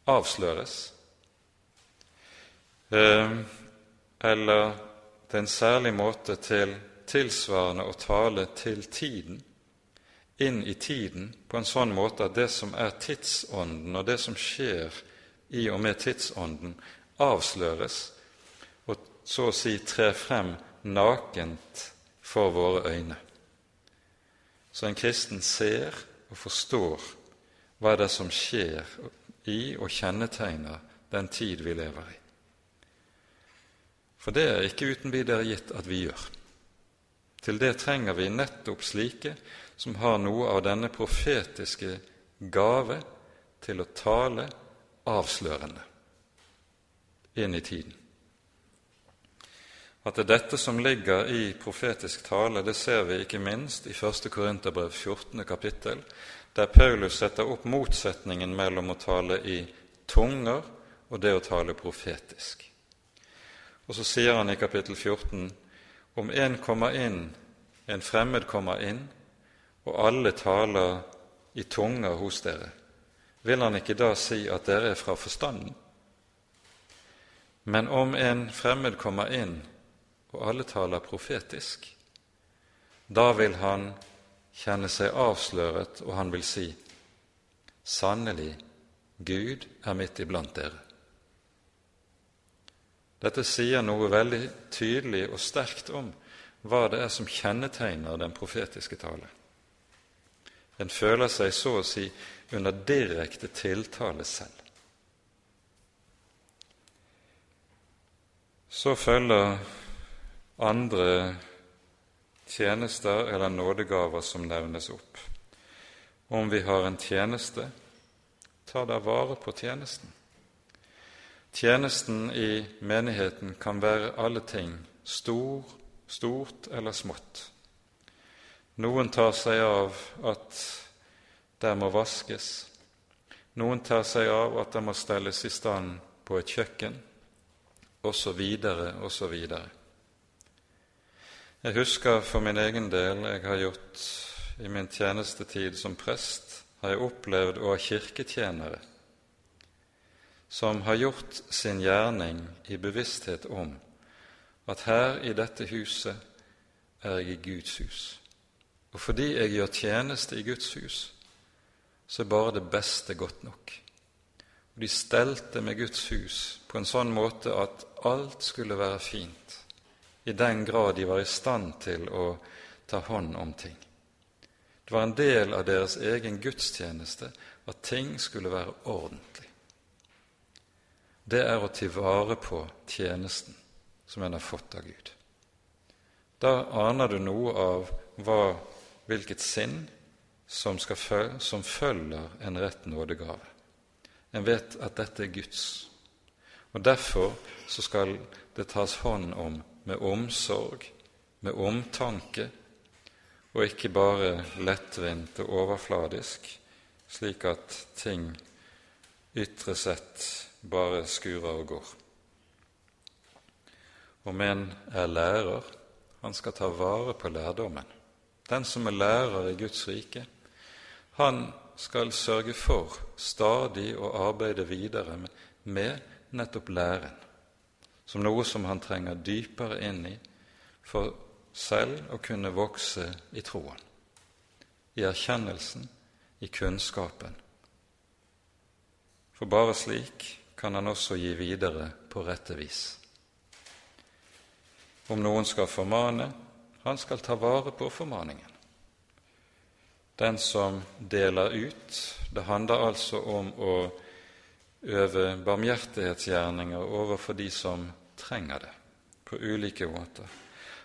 avsløres. Eh, eller det er en særlig måte til tilsvarende å tale til tiden, inn i tiden, på en sånn måte at det som er tidsånden, og det som skjer i og med tidsånden, avsløres og så å si trer frem nakent for våre øyne. Så en kristen ser og forstår hva det er som skjer i og kjennetegner den tid vi lever i. For det er ikke uten videre gitt at vi gjør. Til det trenger vi nettopp slike som har noe av denne profetiske gave til å tale avslørende inn i tiden. At det er dette som ligger i profetisk tale, det ser vi ikke minst i 1. Korinterbrev 14. kapittel, der Paulus setter opp motsetningen mellom å tale i tunger og det å tale profetisk. Og så sier han i kapittel 14 om en kommer inn, en fremmed kommer inn, og alle taler i tunger hos dere, vil han ikke da si at dere er fra forstanden? Men om en fremmed kommer inn, og alle taler profetisk, da vil han kjenne seg avsløret, og han vil si:" Sannelig, Gud er midt iblant dere. Dette sier noe veldig tydelig og sterkt om hva det er som kjennetegner den profetiske tale. En føler seg så å si under direkte tiltale selv. Så følger andre tjenester eller nådegaver som nevnes opp. Om vi har en tjeneste, ta da vare på tjenesten. Tjenesten i menigheten kan være alle ting, stor, stort eller smått. Noen tar seg av at der må vaskes. Noen tar seg av at det må stelles i stand på et kjøkken, osv., osv. Jeg husker for min egen del jeg har gjort i min tjenestetid som prest, har jeg opplevd å ha kirketjenere som har gjort sin gjerning i bevissthet om at her i dette huset er jeg i Guds hus. Og fordi jeg gjør tjeneste i Guds hus, så er bare det beste godt nok. Og De stelte med Guds hus på en sånn måte at alt skulle være fint, i den grad de var i stand til å ta hånd om ting. Det var en del av deres egen gudstjeneste at ting skulle være ordentlig det er å ta vare på tjenesten som en har fått av Gud. Da aner du noe av hva, hvilket sinn som, følge, som følger en rett nådegave. En vet at dette er Guds, og derfor så skal det tas hånd om med omsorg, med omtanke, og ikke bare lettvint og overfladisk, slik at ting ytre sett bare skurer og går. Om en er lærer, han skal ta vare på lærdommen. Den som er lærer i Guds rike, han skal sørge for stadig å arbeide videre med, nettopp læren, som noe som han trenger dypere inn i for selv å kunne vokse i troen, i erkjennelsen, i kunnskapen. For bare slik kan han også gi videre på rette vis. Om noen skal formane, han skal ta vare på formaningen. Den som deler ut, det handler altså om å øve barmhjertighetsgjerninger overfor de som trenger det, på ulike måter.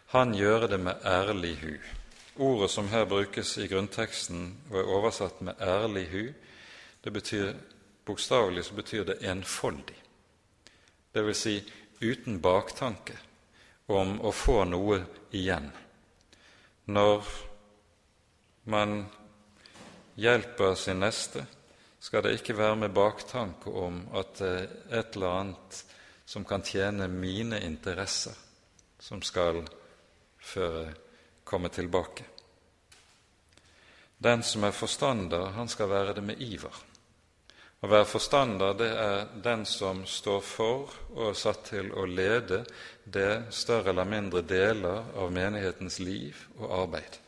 Han gjør det med ærlig hu. ordet som her brukes i grunnteksten og er oversatt med 'ærlig hu', det betyr bokstavelig så betyr det enfoldig. Det vil si uten baktanke om å få noe igjen. Når man hjelper sin neste, skal det ikke være med baktanke om at det er et eller annet som kan tjene mine interesser, som skal føre komme tilbake. Den som er forstander, han skal være det med iver. Å være forstander, det er den som står for og er satt til å lede det større eller mindre deler av menighetens liv og arbeid.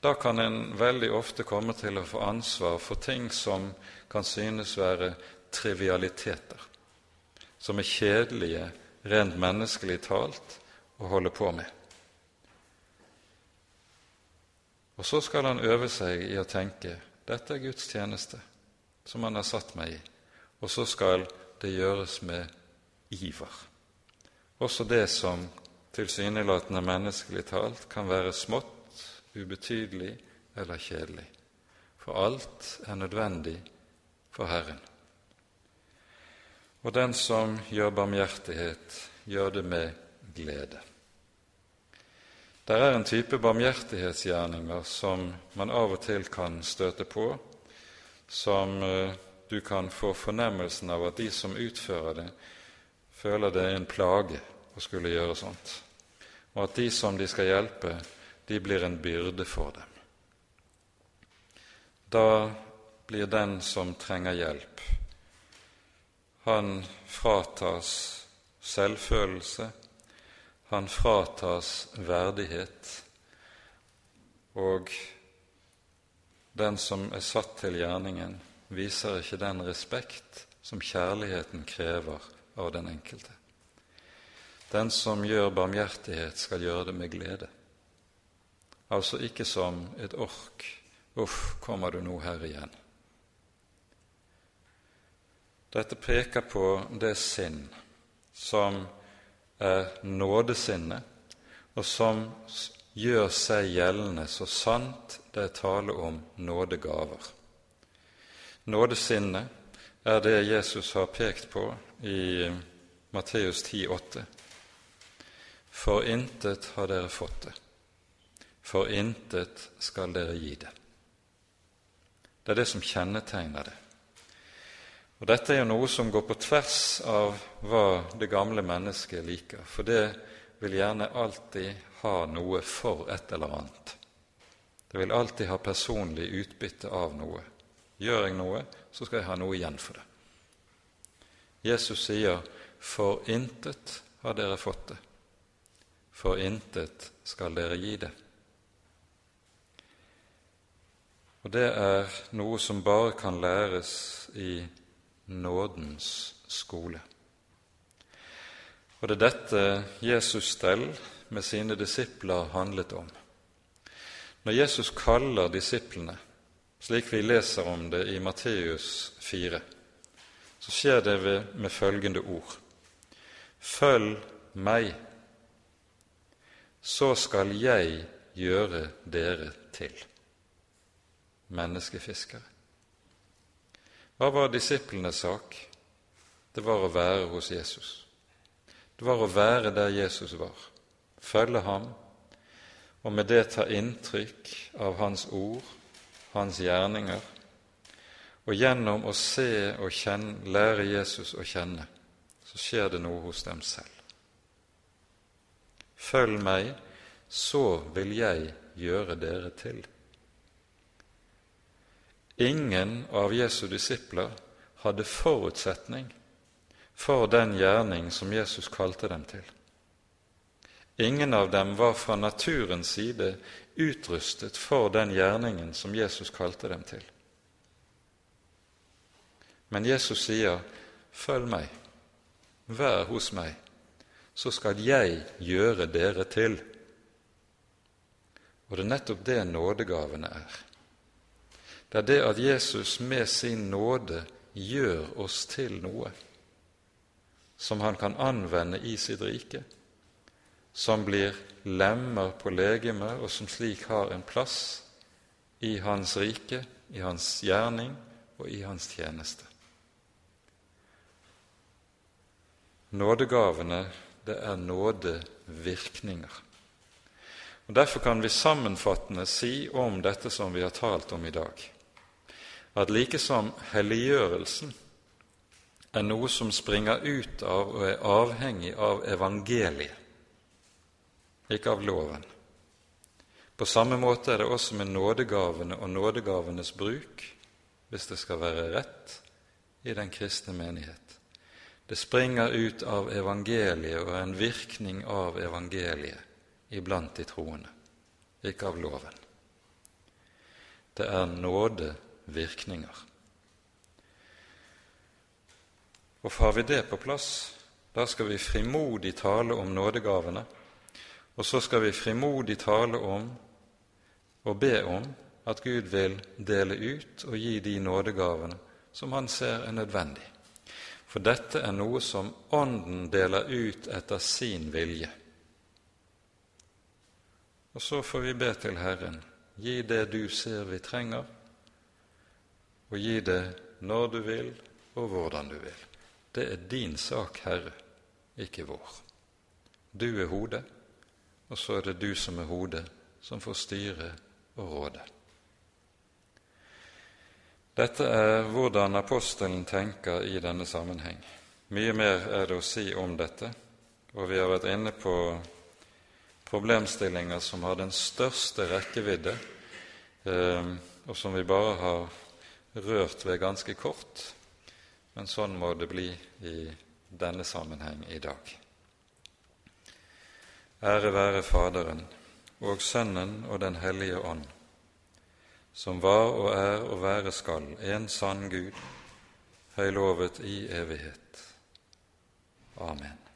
Da kan en veldig ofte komme til å få ansvar for ting som kan synes være trivialiteter, som er kjedelige rent menneskelig talt å holde på med. Og så skal han øve seg i å tenke dette er Guds tjeneste, som han har satt meg i, og så skal det gjøres med iver. Også det som tilsynelatende menneskelig talt kan være smått, ubetydelig eller kjedelig. For alt er nødvendig for Herren. Og den som gjør barmhjertighet, gjør det med glede. Det er en type barmhjertighetsgjerninger som man av og til kan støte på, som eh, du kan få fornemmelsen av at de som utfører det, føler det er en plage å skulle gjøre sånt, og at de som de skal hjelpe, de blir en byrde for dem. Da blir den som trenger hjelp, han fratas selvfølelse, han fratas verdighet, og den som er satt til gjerningen, viser ikke den respekt som kjærligheten krever av den enkelte. Den som gjør barmhjertighet, skal gjøre det med glede. Altså ikke som et ork. Uff, kommer du nå her igjen? Dette peker på det sinn som er nådesinnet, og som gjør seg gjeldende så sant det er tale om nådegaver. Nådesinnet er det Jesus har pekt på i Matteus 10,8. For intet har dere fått det, for intet skal dere gi det. Det er det som kjennetegner det. Og Dette er jo noe som går på tvers av hva det gamle mennesket liker, for det vil gjerne alltid ha noe for et eller annet. Det vil alltid ha personlig utbytte av noe. Gjør jeg noe, så skal jeg ha noe igjen for det. Jesus sier, 'For intet har dere fått det, for intet skal dere gi det'. Og det er noe som bare kan læres i nådens skole. Og det er dette Jesus stell med sine disipler handlet om. Når Jesus kaller disiplene, slik vi leser om det i Matteus 4, så skjer det med følgende ord.: Følg meg, så skal jeg gjøre dere til menneskefiskere. Hva var disiplenes sak? Det var å være hos Jesus. Det var å være der Jesus var, følge ham, og med det ta inntrykk av hans ord, hans gjerninger, og gjennom å se og kjenne, lære Jesus å kjenne, så skjer det noe hos dem selv. Følg meg, så vil jeg gjøre dere til. Ingen av Jesu disipler hadde forutsetning for den gjerning som Jesus kalte dem til. Ingen av dem var fra naturens side utrustet for den gjerningen som Jesus kalte dem til. Men Jesus sier, 'Følg meg, vær hos meg, så skal jeg gjøre dere til.' Og det er nettopp det nådegavene er. Det er det at Jesus med sin nåde gjør oss til noe som han kan anvende i sitt rike, som blir lemmer på legemet, og som slik har en plass i Hans rike, i Hans gjerning og i Hans tjeneste. Nådegavene, det er nådevirkninger. Og Derfor kan vi sammenfattende si om dette som vi har talt om i dag, at like som helliggjørelsen er noe som springer ut av og er avhengig av evangeliet, ikke av loven. På samme måte er det også med nådegavene og nådegavenes bruk, hvis det skal være rett, i den kristne menighet. Det springer ut av evangeliet og er en virkning av evangeliet iblant de troende, ikke av loven. Det er nådevirkninger. Og har vi det på plass, da skal vi frimodig tale om nådegavene, og så skal vi frimodig tale om og be om at Gud vil dele ut og gi de nådegavene som Han ser er nødvendig. For dette er noe som Ånden deler ut etter sin vilje. Og så får vi be til Herren, gi det du ser vi trenger, og gi det når du vil og hvordan du vil. Det er din sak, Herre, ikke vår. Du er hodet, og så er det du som er hodet, som får styre og råde. Dette er hvordan apostelen tenker i denne sammenheng. Mye mer er det å si om dette, og vi har vært inne på problemstillinger som har den største rekkevidde, eh, og som vi bare har rørt ved ganske kort. Men sånn må det bli i denne sammenheng i dag. Ære være Faderen og Sønnen og Den hellige ånd, som var og er og være skal en sann Gud, høylovet i evighet. Amen.